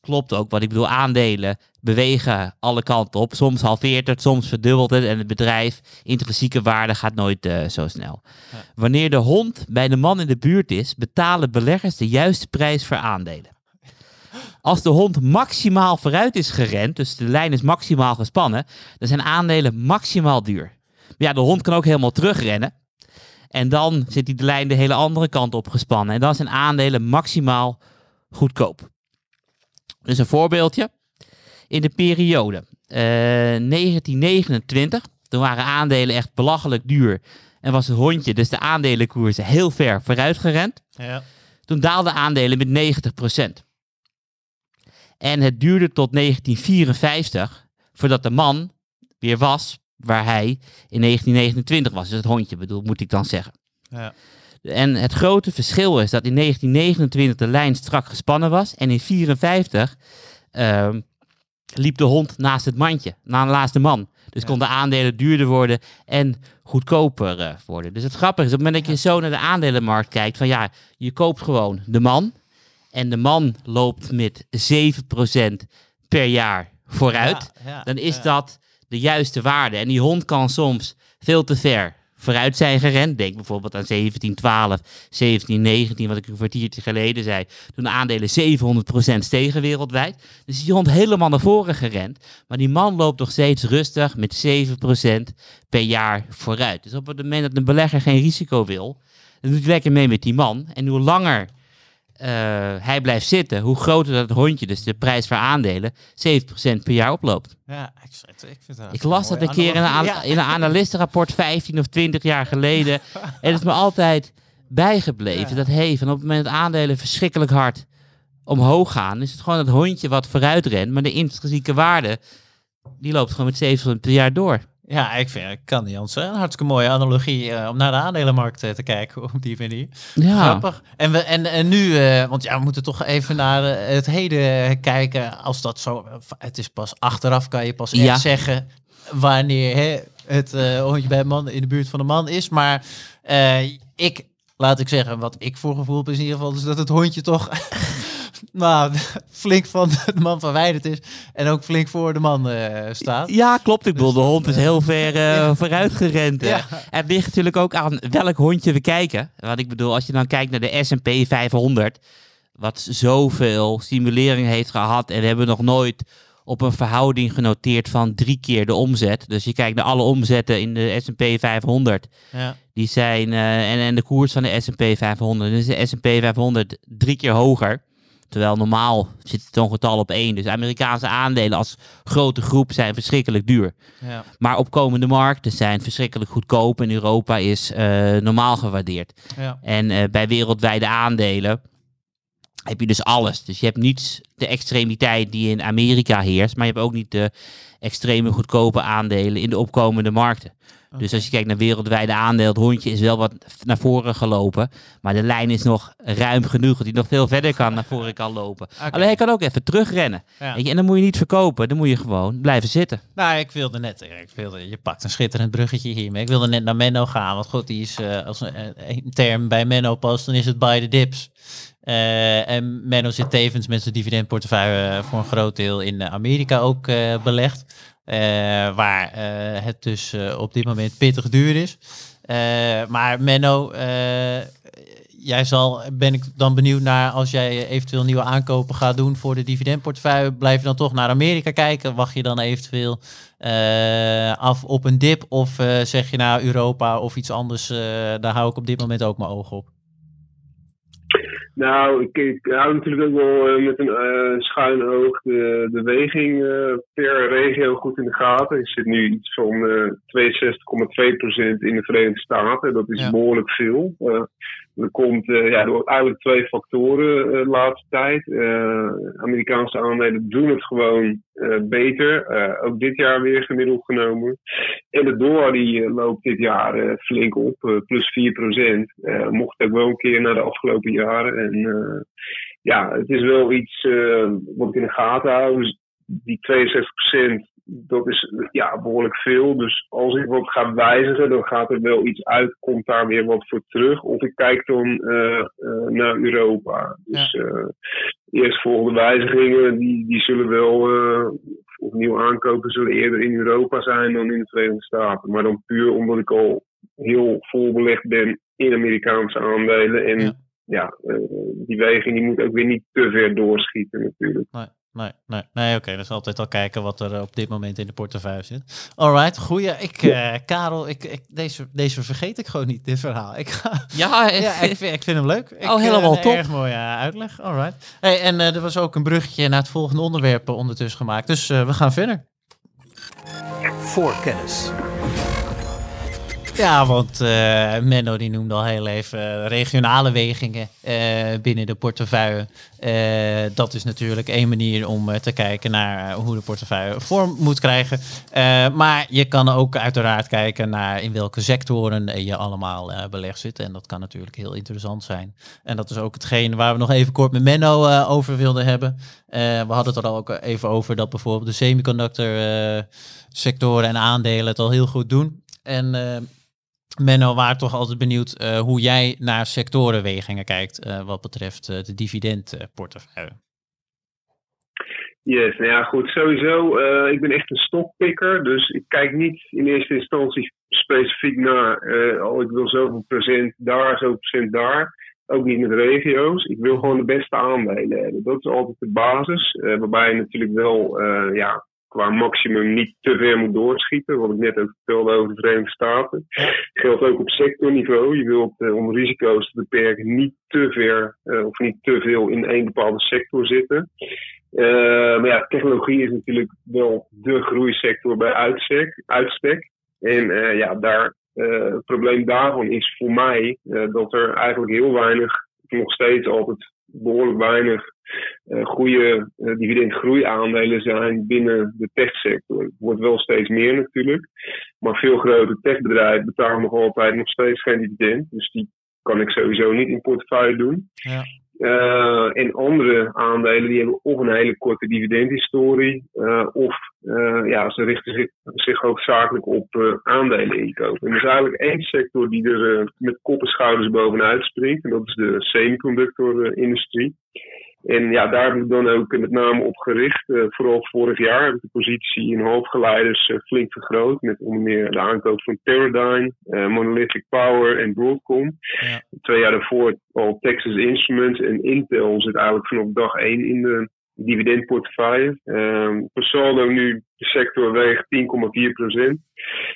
Klopt ook, wat ik bedoel, aandelen bewegen alle kanten op. Soms halveert het, soms verdubbelt het en het bedrijf, intrinsieke waarde gaat nooit eh, zo snel. Wanneer de hond bij de man in de buurt is, betalen beleggers de juiste prijs voor aandelen. Als de hond maximaal vooruit is gerend, dus de lijn is maximaal gespannen, dan zijn aandelen maximaal duur. Maar ja, de hond kan ook helemaal terugrennen. En dan zit die de lijn de hele andere kant op gespannen. En dan zijn aandelen maximaal goedkoop. Dus een voorbeeldje. In de periode eh, 1929, toen waren aandelen echt belachelijk duur. En was het hondje, dus de aandelenkoersen, heel ver vooruit gerend. Ja. Toen daalden aandelen met 90%. En het duurde tot 1954 voordat de man weer was waar hij in 1929 was. Dus het hondje bedoel, moet ik dan zeggen. Ja. En het grote verschil is dat in 1929 de lijn strak gespannen was. En in 1954 ehm, liep de hond naast het mandje, naast de man. Dus Ja. konden aandelen duurder worden en goedkoper eh, worden. Dus het grappige is, op het moment dat je zo naar de aandelenmarkt kijkt, van ja, je koopt gewoon de man. En de man loopt met 7% per jaar vooruit Ja, ja, dan is dat de juiste waarde. En die hond kan soms veel te ver vooruit zijn gerend. Denk bijvoorbeeld aan 1712, 1719, wat ik een kwartiertje geleden zei. Toen de aandelen 700% stegen wereldwijd. Dus die hond helemaal naar voren gerend. Maar die man loopt nog steeds rustig met 7% per jaar vooruit. Dus op het moment dat een belegger geen risico wil, dan doet hij lekker mee met die man. En hoe langer eh, hij blijft zitten, hoe groter dat hondje, dus de prijs voor aandelen, 7% per jaar oploopt. Ja, ik, ik, vind dat Ik las dat een keer in een, Ja. in een analistenrapport 15 of 20 jaar geleden. en het is me altijd bijgebleven. Ja. Dat hey, van op het moment dat aandelen verschrikkelijk hard omhoog gaan, is het gewoon het hondje wat vooruit rent. Maar de intrinsieke waarde, die loopt gewoon met 7% per jaar door. Ja, ik vind, ik kan niet anders. zeggen. Een hartstikke mooie analogie eh, om naar de aandelenmarkt eh, te kijken op die manier. Ja, Grappig. En, we, en, en nu, eh, want ja, we moeten toch even naar het heden kijken. Als dat zo, het is pas achteraf kan je pas echt Ja. zeggen wanneer hè, het hondje bij man in de buurt van de man is. Maar ik, laat ik zeggen, wat ik voor gevoel heb is in ieder geval, is dat het hondje toch nou, flink van de man verwijderd is. En ook flink voor de man eh, staat. ja klopt. Ik bedoel, de Dus, hond is eh, heel ver eh, vooruit gerend. Ja. Het ligt natuurlijk ook aan welk hondje we kijken. Want ik bedoel, als je dan kijkt naar de S&P 500, wat zoveel stimulering heeft gehad en we hebben nog nooit op een verhouding genoteerd van drie keer de omzet. Dus je kijkt naar alle omzetten in de S&P 500. Ja. Die zijn, en, en de koers van de S&P 500. Dus de S&P 500 drie keer hoger. Terwijl normaal zit zo'n getal op één. Dus Amerikaanse aandelen als grote groep zijn verschrikkelijk duur. Ja. Maar opkomende markten zijn verschrikkelijk goedkoop. En Europa is eh, normaal gewaardeerd. Ja. En eh, bij wereldwijde aandelen heb je dus alles. Dus je hebt niet de extremiteit die in Amerika heerst. Maar je hebt ook niet de extreme goedkope aandelen in de opkomende markten. Dus als je kijkt naar wereldwijde aandelen, het hondje is wel wat naar voren gelopen. Maar de lijn is nog ruim genoeg dat hij nog veel verder kan naar voren kan lopen. Alleen hij kan ook even terugrennen. Ja. En dan moet je niet verkopen, dan moet je gewoon blijven zitten. Nou, ik wilde net, ik wilde, je pakt een schitterend bruggetje hiermee. Ik wilde net naar Menno gaan, want goed, die is eh, als een, een term bij Menno past, dan is het buy the dips. Eh, en Menno zit tevens met zijn dividendportefeuille eh, voor een groot deel in Amerika ook belegd. Eh, waar eh, het dus eh, op dit moment pittig duur is. Maar Menno, jij zal, ben ik dan benieuwd naar als jij eventueel nieuwe aankopen gaat doen voor de dividendportefeuille. Blijf je dan toch naar Amerika kijken? Wacht je dan eventueel af op een dip? Of zeg je nou Europa of iets anders? daar hou ik op dit moment ook mijn ogen op. Nou, ik, ik hou natuurlijk ook wel eh, met een eh, schuin oog de, de weging eh, per regio goed in de gaten. Ik zit nu iets van eh 62,2% in de Verenigde Staten. Dat is Ja. behoorlijk veel. Dat komt eh, ja, door eigenlijk twee factoren eh, de laatste tijd. Eh, Amerikaanse aandelen doen het gewoon beter. Ook dit jaar weer gemiddeld genomen. En de dollar die loopt dit jaar flink op, plus 4%. Eh mocht ook wel een keer naar de afgelopen jaren. En ja, het is wel iets wat ik in de gaten hou. Dus die 62%, dat is ja, behoorlijk veel. Dus als ik wat ga wijzigen, dan gaat er wel iets uit, komt daar weer wat voor terug. Of ik kijk dan eh, eh, naar Europa. Dus eh eerstvolgende wijzigingen, die, die zullen wel, of nieuwe aankopen zullen eerder in Europa zijn dan in de Verenigde Staten. Maar dan puur omdat ik al heel vol belegd ben in Amerikaanse aandelen. En Ja. ja, die weging die moet ook weer niet te ver doorschieten natuurlijk. Nee, nee, nee. nee oké. dus altijd al kijken wat er op dit moment in de portefeuille zit. Alright, goeie. Ik, eh, Karel, ik, ik, deze, deze vergeet ik gewoon niet, dit verhaal. Ik ga, Ja, ja, ik, vind, ik vind hem leuk. Ik, Oh, helemaal eh, een top. Erg mooie eh, uitleg. Alright. Hey, en eh, er was ook een bruggetje naar het volgende onderwerp eh, ondertussen gemaakt. Dus eh, we gaan verder. Voorkennis. Ja, want eh, Menno die noemde al heel even regionale wegingen eh, binnen de portefeuille. Eh, dat is natuurlijk één manier om te kijken naar hoe de portefeuille vorm moet krijgen. Maar je kan ook uiteraard kijken naar in welke sectoren je allemaal belegd zit. En dat kan natuurlijk heel interessant zijn. En dat is ook hetgeen waar we nog even kort met Menno over wilden hebben. We hadden het er al ook even over dat bijvoorbeeld de semiconductor sectoren en aandelen het al heel goed doen. En Menno, waar toch altijd benieuwd eh, hoe jij naar sectorenwegingen kijkt eh, wat betreft eh, de dividendportefeuille. Yes, nou ja, goed, sowieso. ik ben echt een stokpikker, dus ik kijk niet in eerste instantie specifiek naar, oh ik wil zoveel procent daar, zoveel procent daar. Ook niet met regio's. Ik wil gewoon de beste aandelen hebben. Dat is altijd de basis. waarbij je natuurlijk wel ja, qua maximum niet te ver moet doorschieten. Wat ik net ook vertelde over de Verenigde Staten. Geldt ook op sectorniveau. Je wilt eh, om risico's te beperken niet te ver eh, of niet te veel in één bepaalde sector zitten. Eh, maar ja, technologie is natuurlijk wel de groeisector bij uitstek. uitstek. En ja, daar, het probleem daarvan is voor mij dat er eigenlijk heel weinig, nog steeds altijd behoorlijk weinig eh, goede eh, dividendgroeiaandelen zijn binnen de techsector. Het wordt wel steeds meer natuurlijk. Maar veel grote techbedrijven betalen nog altijd nog steeds geen dividend. Dus die kan ik sowieso niet in portefeuille doen. Ja. Eh, en andere aandelen die hebben of een hele korte dividendhistorie, eh, of eh, ja, ze richten zich, zich hoofdzakelijk op aandelen inkopen. En er is eigenlijk één sector die er met kop en schouders bovenuit springt, en dat is de semiconductor-industrie. En ja, daar heb ik dan ook met name op gericht. Eh, vooral vorig jaar heb ik de positie in hoofdgeleiders eh, flink vergroot. Met onder meer de aankoop van Teradyne, eh, Monolithic Power en Broadcom. Ja. Twee jaar daarvoor al Texas Instruments en Intel zit eigenlijk vanaf dag één in de dividendportefeuille. Per saldo nu de sector weegt 10,4%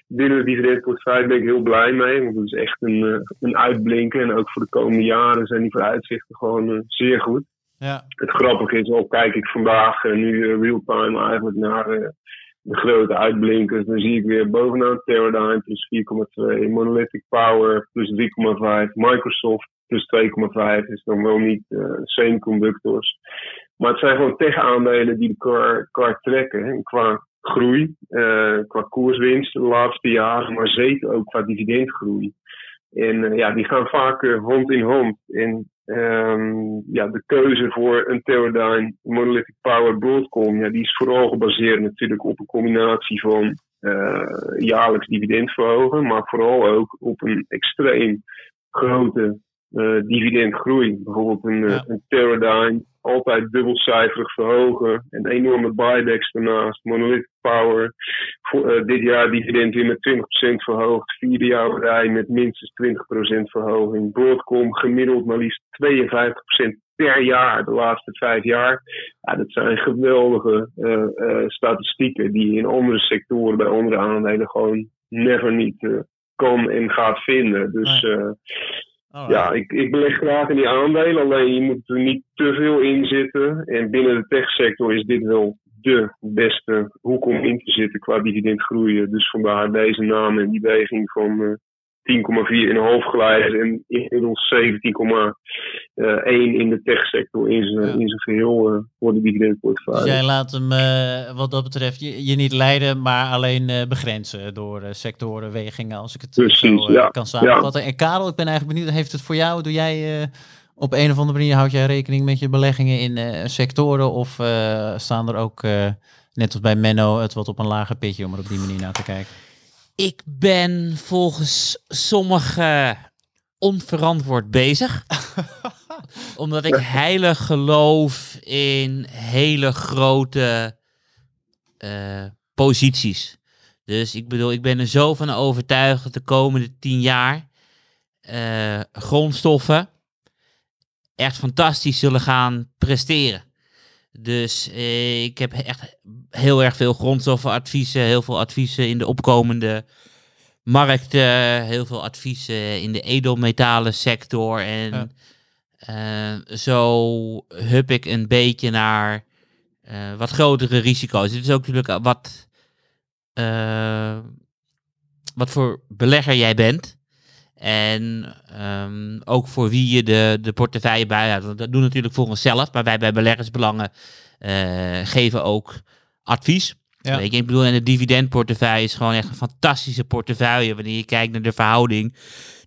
Binnen de dividendportefeuille ben ik heel blij mee, want dat is echt een, eh, een uitblinken. En ook voor de komende jaren zijn die vooruitzichten gewoon eh, zeer goed. Ja. Het grappige is, al kijk ik vandaag eh, nu eh, real-time eigenlijk naar de grote uitblinkers. Dan zie ik weer bovenaan Teradyne plus 4,2, Monolithic Power plus 3,5, Microsoft plus 2,5. Is dan wel niet eh semiconductors. Maar het zijn gewoon tech-aandelen die elkaar, elkaar trekken. hè. Qua groei, eh, qua koerswinst de laatste jaren, maar zeker ook qua dividendgroei. En eh, ja, die gaan vaak eh, hand in hand. En ehm, ja, de keuze voor een Teradyne Monolithic Power Broadcom, ja, die is vooral gebaseerd natuurlijk op een combinatie van eh, jaarlijks dividend verhogen, maar vooral ook op een extreem grote eh, dividendgroei. Bijvoorbeeld een, Ja. een Teradyne altijd dubbelcijferig verhogen. Een enorme buybacks daarnaast. Monolithic Power. Voor, eh, dit jaar dividend weer met 20% verhoogd. Vierde jaar rij met minstens 20% verhoging. Broadcom gemiddeld maar liefst 52% per jaar de laatste vijf jaar. Ja, dat zijn geweldige eh, eh, statistieken die je in andere sectoren bij andere aandelen gewoon never niet kan en gaat vinden. Dus Alright. ja, ik, ik beleg graag in die aandelen, alleen je moet er niet te veel in zitten. En binnen de techsector is dit wel de beste hoek om in te zitten qua dividendgroeien. Dus vandaar deze naam en die weging van eh 10,4 in hoofdgeleiders en inmiddels 17,1 in de techsector in zijn Ja. in zijn geheel eh, voor de Dus dividendportefeuille. jij laat hem eh, wat dat betreft je, je niet leiden, maar alleen eh, begrenzen door sectoren, wegingen, als ik het Precies, zo ja. kan samenvatten. En Karel, ik ben eigenlijk benieuwd, heeft het voor jou, doe jij op een of andere manier, houd jij rekening met je beleggingen in sectoren of staan er ook, net als bij Menno, het wat op een lager pitje om er op die manier naar te kijken? Ik ben volgens sommigen onverantwoord bezig. omdat ik heilig geloof in hele grote eh, posities. Dus ik bedoel, ik ben er zo van overtuigd dat de komende tien jaar eh, grondstoffen echt fantastisch zullen gaan presteren. Dus eh, ik heb echt heel erg veel grondstoffenadviezen, heel veel adviezen in de opkomende markten, heel veel adviezen in de edelmetalen sector. En eh, zo hup ik een beetje naar eh, wat grotere risico's. Dit is ook natuurlijk wat, eh, wat voor belegger jij bent. En ehm, ook voor wie je de, de portefeuille bijhoudt. Want Dat doen we natuurlijk voor onszelf. Maar wij bij beleggersbelangen eh, geven ook advies. Ja. Ik bedoel, en de dividendportefeuille is gewoon echt een fantastische portefeuille. Wanneer je kijkt naar de verhouding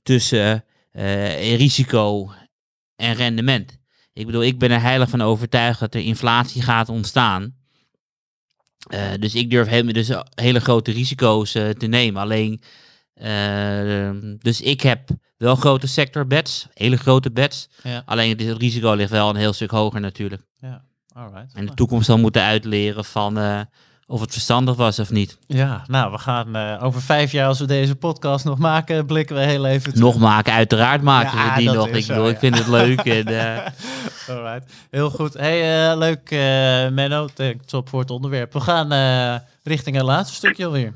tussen eh, risico en rendement. Ik bedoel, ik ben er heilig van overtuigd dat er inflatie gaat ontstaan. Eh, dus ik durf helemaal dus hele grote risico's eh, te nemen. Alleen, eh, dus ik heb wel grote sector bets, hele grote bets. Ja. Alleen het, het risico ligt wel een heel stuk hoger natuurlijk. Ja, alright. En de toekomst zal moeten uitleren van, eh, of het verstandig was of niet. Ja, nou, we gaan eh, over vijf jaar, als we deze podcast nog maken, blikken we heel even terug. Nog maken, uiteraard maken Ja, we die dat nog. is Ik, zo, bedoel, ja. ik vind het leuk. En, eh, Alright, heel goed. Hey, eh, leuk eh Menno, thanks op voor het onderwerp. We gaan eh, richting het laatste stukje alweer.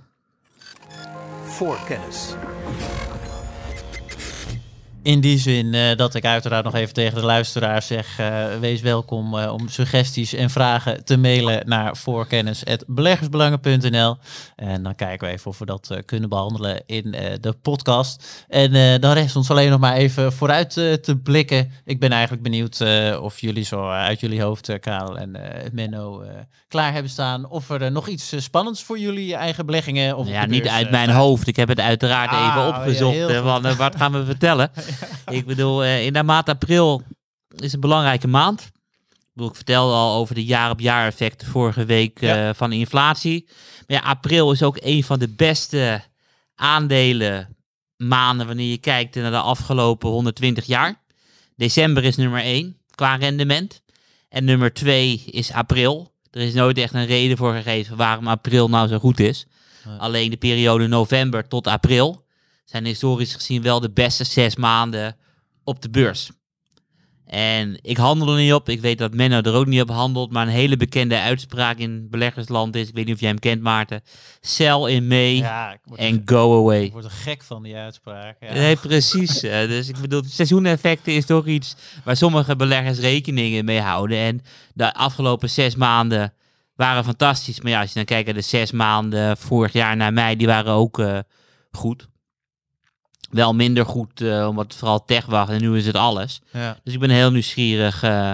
Voor kennis. In die zin eh, dat ik uiteraard nog even tegen de luisteraar zeg: eh, wees welkom eh, om suggesties en vragen te mailen naar voorkennis.beleggersbelangen.nl. En dan kijken we even of we dat kunnen behandelen in de podcast. En dan rest ons alleen nog maar even vooruit te blikken. Ik ben eigenlijk benieuwd of jullie zo uit jullie hoofd, Karel en Menno, klaar hebben staan. Of er nog iets spannends voor jullie eigen beleggingen of ja, niet beurs, uit mijn hoofd. Ik heb het uiteraard Ah, even ja, opgezocht. want, eh, wat gaan we vertellen? Ik bedoel, eh, in de maand april is een belangrijke maand. Ik, bedoel, ik vertelde al over de jaar-op-jaar effecten vorige week eh, Ja. van de inflatie. Maar ja, april is ook een van de beste aandelen maanden wanneer je kijkt naar de afgelopen 120 jaar. December is nummer 1 qua rendement. En nummer 2 is april. Er is nooit echt een reden voor gegeven waarom april nou zo goed is. Alleen de periode november tot april zijn historisch gezien wel de beste zes maanden op de beurs. En ik handel er niet op. Ik weet dat Menno er ook niet op handelt. Maar een hele bekende uitspraak in beleggersland is, ik weet niet of jij hem kent Maarten, sell in May Ja, ik word, and go away. ik word er gek van die uitspraak. Ja. Nee, precies. Eh, dus ik bedoel, seizoeneffecten is toch iets waar sommige beleggers rekeningen mee houden. En de afgelopen zes maanden waren fantastisch. Maar ja, als je dan kijkt naar de zes maanden vorig jaar naar mei, die waren ook eh, goed. Wel minder goed, eh, omdat het vooral tech was en nu is het alles. Ja. Dus ik ben heel nieuwsgierig eh,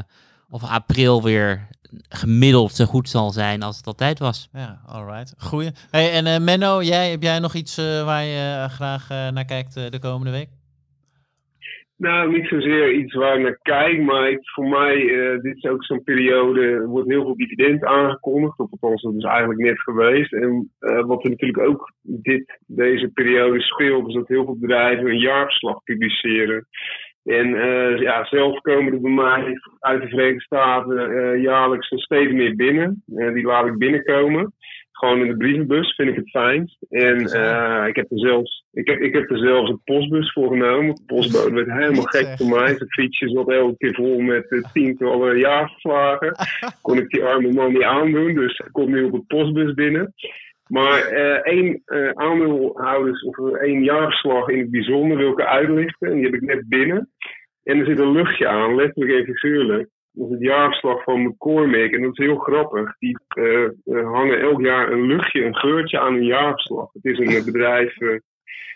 of april weer gemiddeld zo goed zal zijn als het altijd was. Ja, alright. Goeie. Hey, en eh, Menno, jij, heb jij nog iets waar je graag naar kijkt de komende week? Nou, niet zozeer iets waar ik naar kijk, maar ik, voor mij, eh, dit is ook zo'n periode, er wordt heel veel dividend aangekondigd, of althans dat is eigenlijk net geweest. En eh, wat er natuurlijk ook dit, deze periode speelt, is dat heel veel bedrijven een jaarverslag publiceren. En eh, ja, zelf komen er bij mij uit de Verenigde Staten jaarlijks steeds meer binnen. Die laat ik binnenkomen. Gewoon in de brievenbus vind ik het fijnst. En eh, ik, heb er zelfs, ik, heb, ik heb er zelfs een postbus voor genomen. De postbode werd helemaal gek voor mij. Zijn fietsje zat elke keer vol met uh, tientallen jaarverslagen. Kon ik die arme man niet aandoen. Dus hij komt nu op de postbus binnen. Maar eh, één eh, aandeelhouders of één jaarverslag in het bijzonder wil ik uitlichten. En die heb ik net binnen. En er zit een luchtje aan, letterlijk en figuurlijk. Dat is het jaarverslag van McCormick. En dat is heel grappig. Die eh, eh, hangen elk jaar een luchtje, een geurtje aan hun jaarverslag. Het is een eh, bedrijf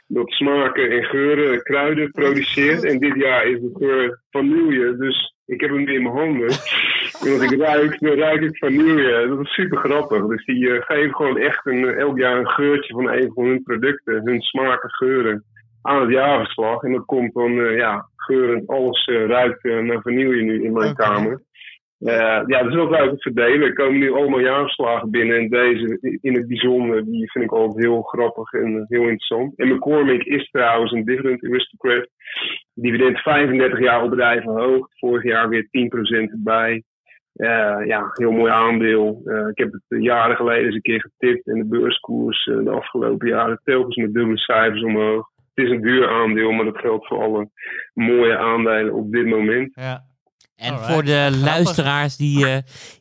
dat smaken en geuren, kruiden produceert. En dit jaar is de geur vanille. Dus ik heb hem nu in mijn handen. En als ik ruik, dan ruik ik vanille. Dat is super grappig. Dus die geven gewoon echt een, elk jaar een geurtje van een van hun producten. Hun smaken, geuren aan het jaarverslag. En dat komt dan, eh, ja, geurend alles eh, ruikt eh, naar vanille nu in mijn kamer. Ja, dat is wel het verdelen. Er komen nu allemaal jaarverslagen binnen. En deze in het bijzonder, die vind ik altijd heel grappig en heel interessant. En McCormick is trouwens een dividend aristocrat. Dividend 35 jaar op bedrijven hoog. Vorig jaar weer 10% erbij. Ja, heel mooi aandeel. Ik heb het jaren geleden eens een keer getipt. En de beurskoers de afgelopen jaren telkens met dubbele cijfers omhoog. Het is een duur aandeel, maar dat geldt voor alle mooie aandelen op dit moment. Ja. En Alright. voor de Grappig. luisteraars die eh,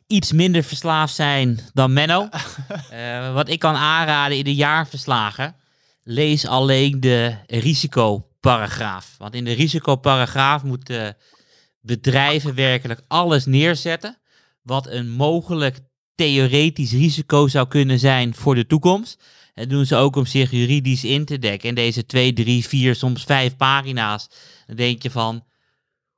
iets minder verslaafd zijn dan Menno, eh, wat ik kan aanraden in de jaarverslagen, lees alleen de risicoparagraaf. Want in de risicoparagraaf moeten bedrijven werkelijk alles neerzetten wat een mogelijk theoretisch risico zou kunnen zijn voor de toekomst. Dat doen ze ook om zich juridisch in te dekken. En deze twee, drie, vier, soms vijf pagina's, dan denk je van,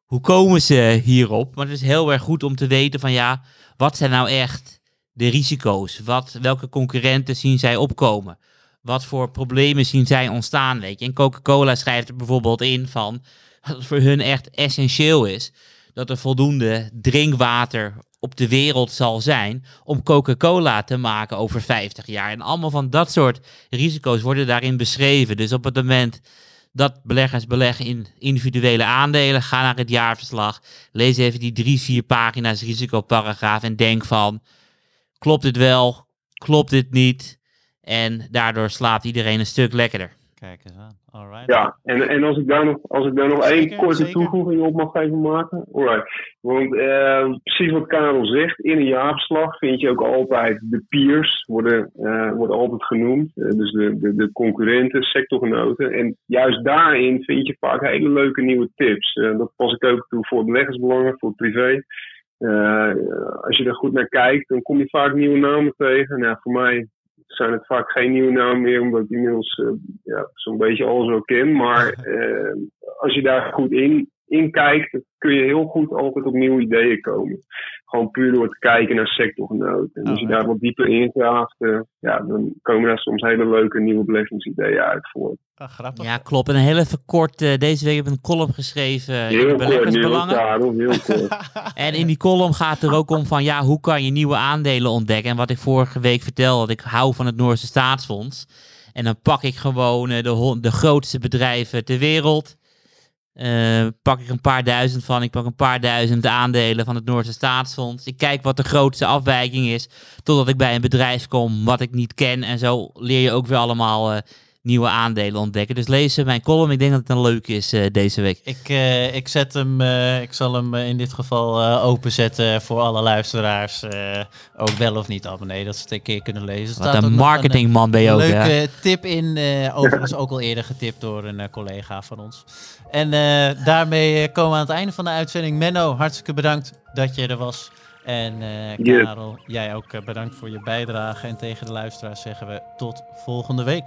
hoe komen ze hierop? Maar het is heel erg goed om te weten van ja, wat zijn nou echt de risico's? Wat, welke concurrenten zien zij opkomen? Wat voor problemen zien zij ontstaan, weet je? En Coca-Cola schrijft er bijvoorbeeld in van dat het voor hun echt essentieel is dat er voldoende drinkwater op de wereld zal zijn om Coca-Cola te maken over 50 jaar. En allemaal van dat soort risico's worden daarin beschreven. Dus op het moment dat beleggers beleggen in individuele aandelen, ga naar het jaarverslag, lees even die drie, vier pagina's risicoparagraaf en denk van, klopt dit wel? klopt dit niet. En daardoor slaapt iedereen een stuk lekkerder. Kijk eens aan. Alright. Ja, en, en als ik daar nog, als ik daar nog één korte zeker. toevoeging op mag even maken. Alright. Want eh, precies wat Karel zegt, in een jaarverslag vind je ook altijd de peers, worden, eh, worden altijd genoemd. Eh, dus de, de, de concurrenten, sectorgenoten. En juist daarin vind je vaak hele leuke nieuwe tips. Eh, dat pas ik ook toe voor beleggersbelangen, voor privé. Eh, als je er goed naar kijkt, dan kom je vaak nieuwe namen tegen. Nou, voor mij zijn het vaak geen nieuwe namen meer, omdat ik inmiddels eh, ja, zo'n beetje alles wel ken. Maar eh, als je daar goed in, in kijkt, kun je heel goed altijd op nieuwe ideeën komen. Gewoon puur door te kijken naar sectorgenoten. En als je Oh, daar wat dieper in graaft, eh, ja, dan komen daar soms hele leuke nieuwe beleggingsideeën uit voort. Ah, grappig. Ja, klopt. En heel even kort, eh, deze week heb ik een column geschreven de Heel kort, heel beleggersbelangen. Karel, heel kort. En in die column gaat er ook om van ja, hoe kan je nieuwe aandelen ontdekken? En wat ik vorige week vertelde, dat ik hou van het Noorse Staatsfonds. En dan pak ik gewoon eh, de, de grootste bedrijven ter wereld. Eh, pak ik een paar duizend van. Ik pak een paar duizend aandelen van het Noorse Staatsfonds. Ik kijk wat de grootste afwijking is. Totdat ik bij een bedrijf kom wat ik niet ken. En zo leer je ook weer allemaal eh, nieuwe aandelen ontdekken. Dus lees eh, mijn column. Ik denk dat het een leuk is eh, deze week. Ik, eh, ik, zet hem, eh, ik zal hem in dit geval eh, openzetten voor alle luisteraars. eh, ook wel of niet abonnee, dat ze het een keer kunnen lezen. Wat een marketingman ben je Een ook. leuke hè? tip in, eh, overigens ook al eerder getipt door een eh, collega van ons. En eh, daarmee komen we aan het einde van de uitzending. Menno, hartstikke bedankt dat je er was. En eh. Karel, jij ook eh, bedankt voor je bijdrage. En tegen de luisteraars zeggen we tot volgende week.